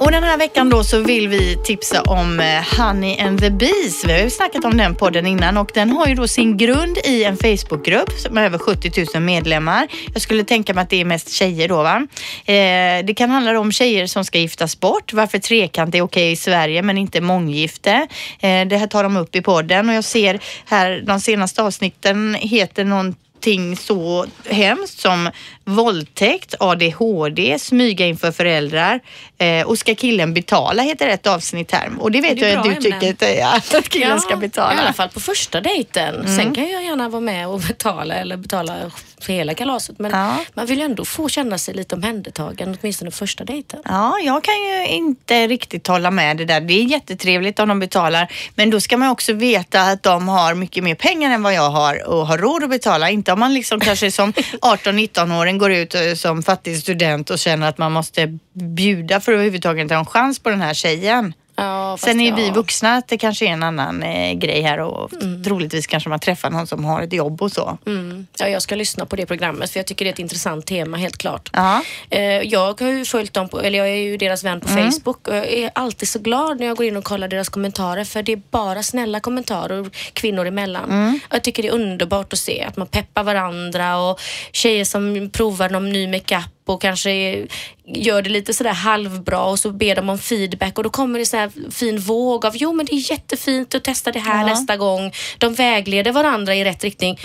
och den här veckan då så vill vi tipsa om eh, Honey and the Bees. Vi har ju snackat om den podden innan och den har ju då sin grund i en Facebookgrupp med över 70 000 medlemmar. Jag skulle tänka mig att det är mest tjejer då va. Eh, det kan handla om tjejer som ska giftas bort, varför trekant är okej i Sverige men inte månggifte. Eh, det här tar de upp i podden och jag ser här de senaste avsnitten heter någonting så hemskt som våldtäkt, ADHD, smyga inför föräldrar eh, och ska killen betala heter ett avsnitt här. Och det vet Det jag att du ämnen. tycker att, att killen ska betala. I alla fall på första dejten. Sen kan jag gärna vara med och betala eller betala för hela kalaset. Men Ja. man vill ju ändå få känna sig lite omhändertagen, åtminstone första dejten. Ja, jag kan ju inte riktigt hålla med det där. Det är jättetrevligt om de betalar, men då ska man också veta att de har mycket mer pengar än vad jag har och har råd att betala. Inte om man liksom kanske som *laughs* 18-19-åring går ut eh, som fattig student och känner att man måste bjuda för att överhuvudtaget ha en chans på den här tjejen. Ja, Sen är ja. vi vuxna att det kanske är en annan eh, grej här och troligtvis kanske man träffar någon som har ett jobb och så. Mm. Ja, jag ska lyssna på det programmet för jag tycker det är ett intressant tema helt klart. Ja. Eh, Jag har ju följt dem, på, eller jag är ju deras vän på Facebook och jag är alltid så glad när jag går in och kollar deras kommentarer för det är bara snälla kommentarer kvinnor emellan. Jag tycker det är underbart att se att man peppar varandra och tjejer som provar någon ny makeup och kanske gör det lite sådär halvbra och så ber de om feedback och då kommer det så här fin våg av jo men det är jättefint att testa det här Ja. nästa gång. De vägleder varandra i rätt riktning.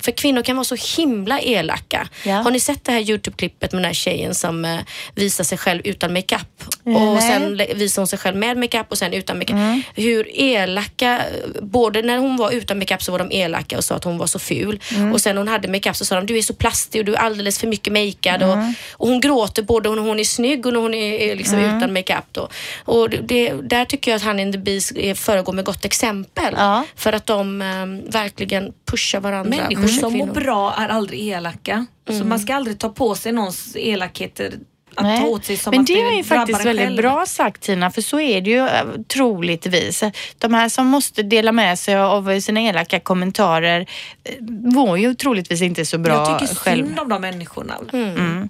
För kvinnor kan vara så himla elaka. Ja. Har ni sett det här Youtube-klippet med den här tjejen som eh, visar sig själv utan makeup? Nej. Och sen visar hon sig själv med makeup och sen utan makeup. Hur elaka, både när hon var utan makeup så var de elaka och sa att hon var så ful. Och sen när hon hade makeup så sa de du är så plastig och du är alldeles för mycket makead. Och, och hon gråter både när hon är snygg och när hon är, liksom utan makeup. Då. Och det- där tycker jag att han in the Beast föregår med gott exempel. Ja. För att de eh, verkligen pushar varandra. Människor pushar som mår bra är aldrig elaka. Så man ska aldrig ta på sig någons elakheter att Nej. ta åt sig som Men att det är ju faktiskt väldigt själv. bra sagt Tina, för så är det ju eh, troligtvis. De här som måste dela med sig av sina elaka kommentarer eh, var ju troligtvis inte så bra Jag tycker själv. synd om de människorna.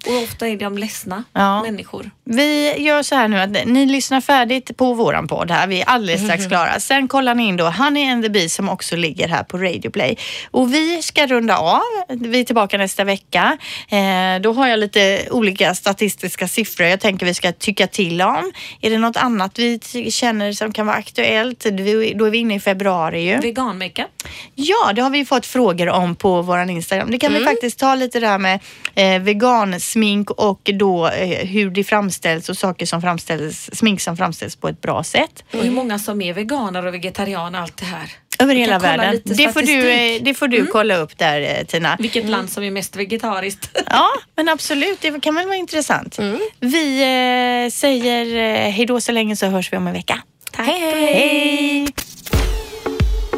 Och ofta är de ledsna Ja. människor. Vi gör så här nu att ni lyssnar färdigt på våran podd här. Vi är alldeles *laughs* strax klara. Sen kollar ni in då Honey and the Bee som också ligger här på Radio Play. Och vi ska runda av. Vi är tillbaka nästa vecka. Eh, då har jag lite olika statistiska siffror jag tänker vi ska tycka till om. Är det något annat vi känner som kan vara aktuellt? Då är vi inne i februari ju. Vegan-makeup. Ja, det har vi fått frågor om på våran Instagram. Det kan vi faktiskt ta lite där med eh, vegansmink och då eh, hur det framställs och saker som framställs, smink som framställs på ett bra sätt. Och hur många som är veganer och vegetarianer, allt det här. Över hela världen. Det får, du, eh, det får du kolla upp där eh, Tina. Vilket land som är mest vegetariskt. *laughs* Ja, men absolut. Det kan väl vara intressant. Vi eh, säger eh, hej då så länge så hörs vi om en vecka. Hej, hej. Hej!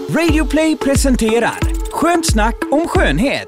Radio Play presenterar Skönt snack om skönhet.